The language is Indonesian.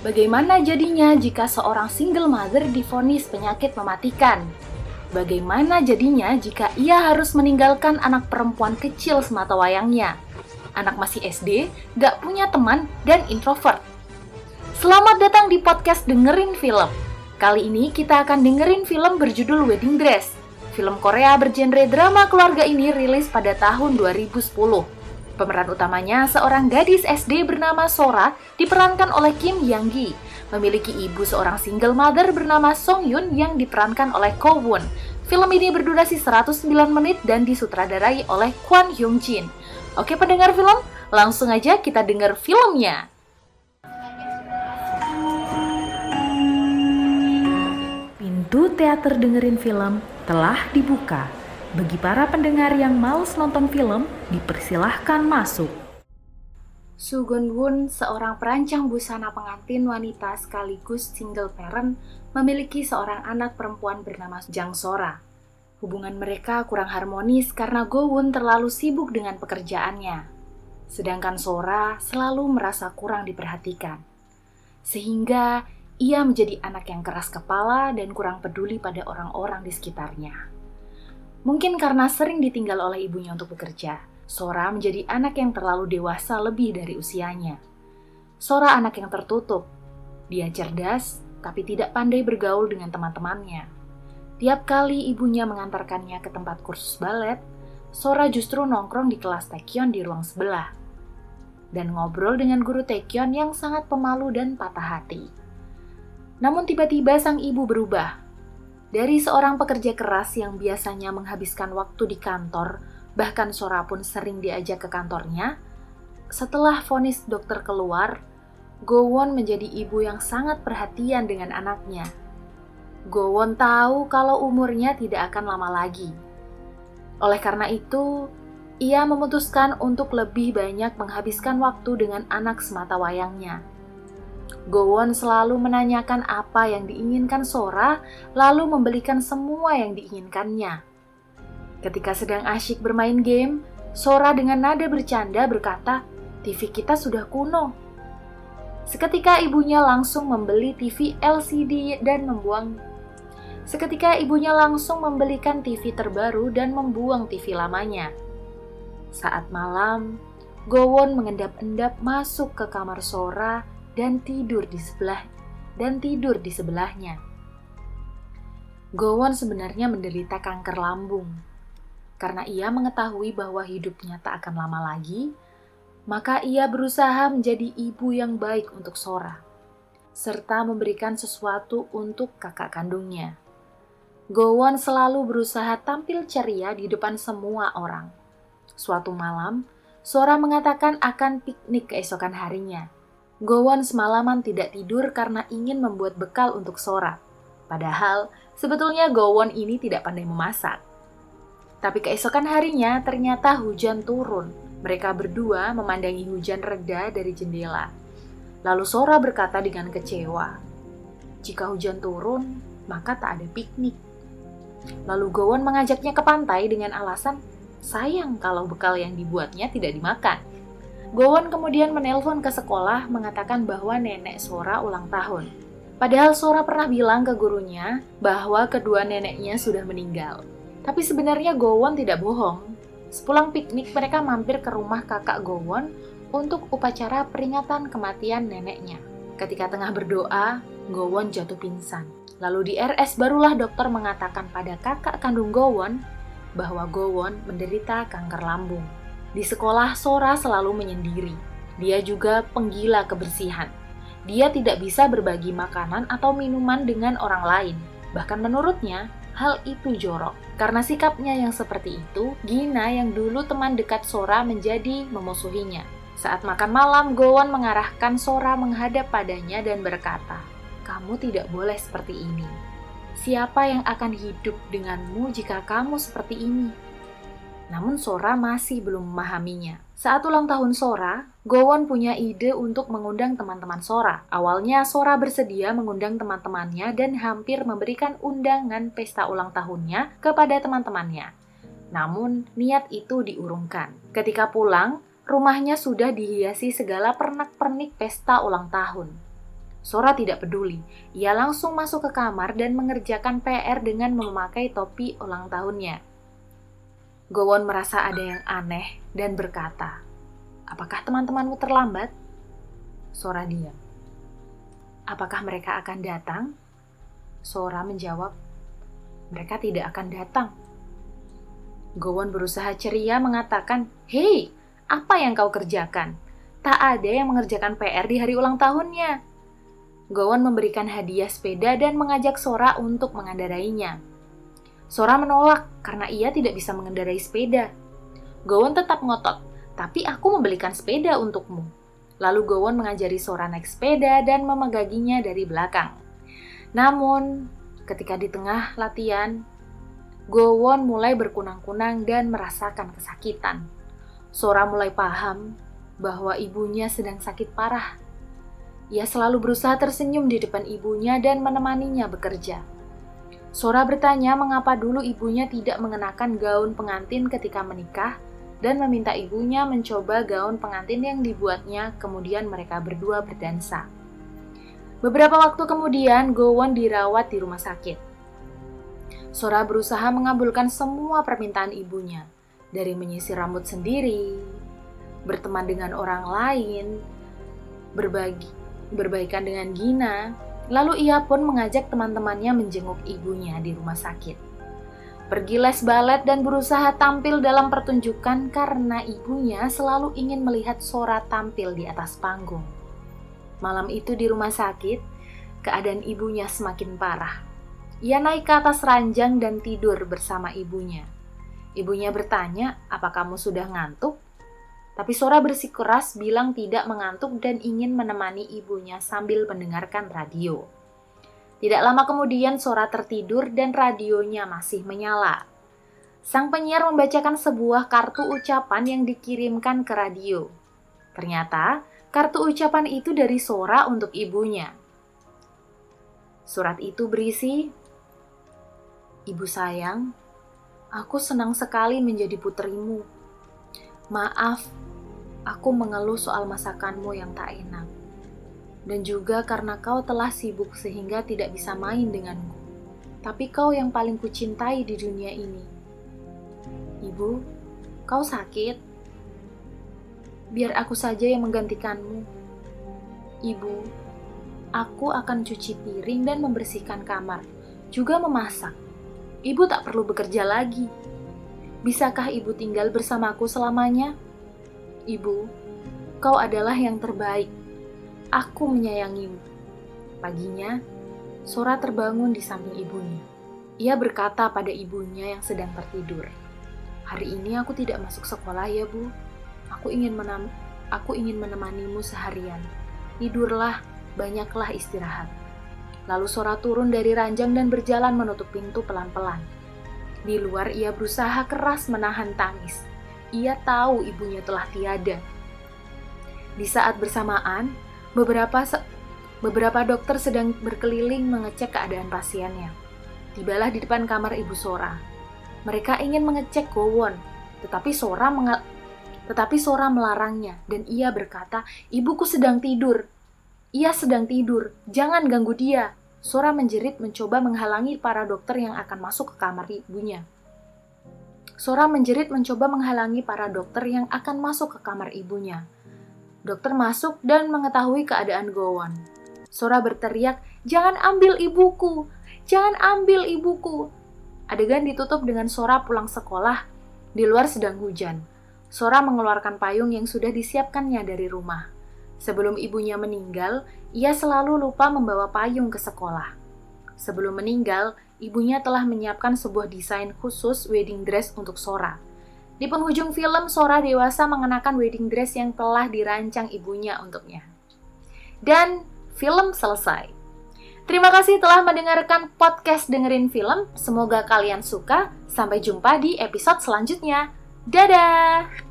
Bagaimana jadinya jika seorang single mother difonis penyakit mematikan? Bagaimana jadinya jika ia harus meninggalkan anak perempuan kecil semata wayangnya? Anak masih SD, gak punya teman, dan introvert. Selamat datang di podcast Dengerin Film. Kali ini kita akan dengerin film berjudul Wedding Dress. Film Korea bergenre drama keluarga ini rilis pada tahun 2010. Pemeran utamanya seorang gadis SD bernama Sora diperankan oleh Kim Yang Gi. Memiliki ibu seorang single mother bernama Song Yun yang diperankan oleh Ko Won. Film ini berdurasi 109 menit dan disutradarai oleh Kwon Hyung Jin. Oke pendengar film, langsung aja kita dengar filmnya. Pintu teater dengerin film telah dibuka. Bagi para pendengar yang males nonton film, dipersilahkan masuk. Sugun Woon, seorang perancang busana pengantin wanita sekaligus single parent, memiliki seorang anak perempuan bernama Jang Sora. Hubungan mereka kurang harmonis karena Go Woon terlalu sibuk dengan pekerjaannya. Sedangkan Sora selalu merasa kurang diperhatikan. Sehingga ia menjadi anak yang keras kepala dan kurang peduli pada orang-orang di sekitarnya. Mungkin karena sering ditinggal oleh ibunya untuk bekerja, Sora menjadi anak yang terlalu dewasa lebih dari usianya. Sora anak yang tertutup. Dia cerdas, tapi tidak pandai bergaul dengan teman-temannya. Tiap kali ibunya mengantarkannya ke tempat kursus balet, Sora justru nongkrong di kelas Taekyon di ruang sebelah. Dan ngobrol dengan guru Taekyon yang sangat pemalu dan patah hati. Namun tiba-tiba sang ibu berubah dari seorang pekerja keras yang biasanya menghabiskan waktu di kantor, bahkan Sora pun sering diajak ke kantornya, setelah vonis dokter keluar, Gowon menjadi ibu yang sangat perhatian dengan anaknya. Gowon tahu kalau umurnya tidak akan lama lagi. Oleh karena itu, ia memutuskan untuk lebih banyak menghabiskan waktu dengan anak semata wayangnya. Gowon selalu menanyakan apa yang diinginkan Sora, lalu membelikan semua yang diinginkannya. Ketika sedang asyik bermain game, Sora dengan nada bercanda berkata, "TV kita sudah kuno." Seketika ibunya langsung membeli TV LCD dan membuang. Seketika ibunya langsung membelikan TV terbaru dan membuang TV lamanya. Saat malam, Gowon mengendap-endap masuk ke kamar Sora dan tidur di sebelah dan tidur di sebelahnya. Gowon sebenarnya menderita kanker lambung. Karena ia mengetahui bahwa hidupnya tak akan lama lagi, maka ia berusaha menjadi ibu yang baik untuk Sora, serta memberikan sesuatu untuk kakak kandungnya. Gowon selalu berusaha tampil ceria di depan semua orang. Suatu malam, Sora mengatakan akan piknik keesokan harinya. Gowon semalaman tidak tidur karena ingin membuat bekal untuk Sora. Padahal, sebetulnya Gowon ini tidak pandai memasak. Tapi keesokan harinya ternyata hujan turun. Mereka berdua memandangi hujan reda dari jendela. Lalu Sora berkata dengan kecewa, "Jika hujan turun, maka tak ada piknik." Lalu Gowon mengajaknya ke pantai dengan alasan, "Sayang kalau bekal yang dibuatnya tidak dimakan." Gowon kemudian menelpon ke sekolah mengatakan bahwa nenek Sora ulang tahun. Padahal Sora pernah bilang ke gurunya bahwa kedua neneknya sudah meninggal. Tapi sebenarnya Gowon tidak bohong. Sepulang piknik mereka mampir ke rumah kakak Gowon untuk upacara peringatan kematian neneknya. Ketika tengah berdoa, Gowon jatuh pingsan. Lalu di RS barulah dokter mengatakan pada kakak kandung Gowon bahwa Gowon menderita kanker lambung. Di sekolah, Sora selalu menyendiri. Dia juga penggila kebersihan. Dia tidak bisa berbagi makanan atau minuman dengan orang lain. Bahkan menurutnya, hal itu jorok. Karena sikapnya yang seperti itu, Gina yang dulu teman dekat Sora menjadi memusuhinya. Saat makan malam, Gowon mengarahkan Sora menghadap padanya dan berkata, "Kamu tidak boleh seperti ini. Siapa yang akan hidup denganmu jika kamu seperti ini?" Namun Sora masih belum memahaminya. Saat ulang tahun Sora, Gowon punya ide untuk mengundang teman-teman Sora. Awalnya Sora bersedia mengundang teman-temannya dan hampir memberikan undangan pesta ulang tahunnya kepada teman-temannya. Namun, niat itu diurungkan. Ketika pulang, rumahnya sudah dihiasi segala pernak-pernik pesta ulang tahun. Sora tidak peduli. Ia langsung masuk ke kamar dan mengerjakan PR dengan memakai topi ulang tahunnya. Gowon merasa ada yang aneh dan berkata, Apakah teman-temanmu terlambat? Sora diam. Apakah mereka akan datang? Sora menjawab, mereka tidak akan datang. Gowon berusaha ceria mengatakan, Hei, apa yang kau kerjakan? Tak ada yang mengerjakan PR di hari ulang tahunnya. Gowon memberikan hadiah sepeda dan mengajak Sora untuk mengendarainya. Sora menolak karena ia tidak bisa mengendarai sepeda. Gowon tetap ngotot, tapi aku membelikan sepeda untukmu. Lalu Gowon mengajari Sora naik sepeda dan memegaginya dari belakang. Namun, ketika di tengah latihan, Gowon mulai berkunang-kunang dan merasakan kesakitan. Sora mulai paham bahwa ibunya sedang sakit parah. Ia selalu berusaha tersenyum di depan ibunya dan menemaninya bekerja. Sora bertanya mengapa dulu ibunya tidak mengenakan gaun pengantin ketika menikah dan meminta ibunya mencoba gaun pengantin yang dibuatnya, kemudian mereka berdua berdansa. Beberapa waktu kemudian, Gowon dirawat di rumah sakit. Sora berusaha mengabulkan semua permintaan ibunya, dari menyisir rambut sendiri, berteman dengan orang lain, berbagi, berbaikan dengan Gina, lalu ia pun mengajak teman-temannya menjenguk ibunya di rumah sakit pergi les balet dan berusaha tampil dalam pertunjukan karena ibunya selalu ingin melihat Sora tampil di atas panggung. Malam itu di rumah sakit, keadaan ibunya semakin parah. Ia naik ke atas ranjang dan tidur bersama ibunya. Ibunya bertanya, "Apa kamu sudah ngantuk?" Tapi Sora bersikeras bilang tidak mengantuk dan ingin menemani ibunya sambil mendengarkan radio. Tidak lama kemudian Sora tertidur dan radionya masih menyala. Sang penyiar membacakan sebuah kartu ucapan yang dikirimkan ke radio. Ternyata, kartu ucapan itu dari Sora untuk ibunya. Surat itu berisi, Ibu sayang, aku senang sekali menjadi putrimu. Maaf, aku mengeluh soal masakanmu yang tak enak dan juga karena kau telah sibuk sehingga tidak bisa main denganku. Tapi kau yang paling kucintai di dunia ini. Ibu, kau sakit? Biar aku saja yang menggantikanmu. Ibu, aku akan cuci piring dan membersihkan kamar, juga memasak. Ibu tak perlu bekerja lagi. Bisakah ibu tinggal bersamaku selamanya? Ibu, kau adalah yang terbaik Aku menyayangimu. Paginya, Sora terbangun di samping ibunya. Ia berkata pada ibunya yang sedang tertidur, "Hari ini aku tidak masuk sekolah ya, Bu. Aku ingin menam aku ingin menemanimu seharian. Tidurlah, banyaklah istirahat." Lalu Sora turun dari ranjang dan berjalan menutup pintu pelan-pelan. Di luar ia berusaha keras menahan tangis. Ia tahu ibunya telah tiada. Di saat bersamaan, Beberapa beberapa dokter sedang berkeliling mengecek keadaan pasiennya. Tibalah di depan kamar Ibu Sora. Mereka ingin mengecek Gowon, tetapi Sora tetapi Sora melarangnya dan ia berkata, "Ibuku sedang tidur. Ia sedang tidur. Jangan ganggu dia." Sora menjerit mencoba menghalangi para dokter yang akan masuk ke kamar ibunya. Sora menjerit mencoba menghalangi para dokter yang akan masuk ke kamar ibunya. Dokter masuk dan mengetahui keadaan Gowon. Sora berteriak, "Jangan ambil ibuku! Jangan ambil ibuku!" Adegan ditutup dengan Sora pulang sekolah. Di luar sedang hujan. Sora mengeluarkan payung yang sudah disiapkannya dari rumah. Sebelum ibunya meninggal, ia selalu lupa membawa payung ke sekolah. Sebelum meninggal, ibunya telah menyiapkan sebuah desain khusus wedding dress untuk Sora. Di penghujung film, Sora dewasa mengenakan wedding dress yang telah dirancang ibunya untuknya. Dan film selesai. Terima kasih telah mendengarkan podcast Dengerin Film. Semoga kalian suka. Sampai jumpa di episode selanjutnya. Dadah!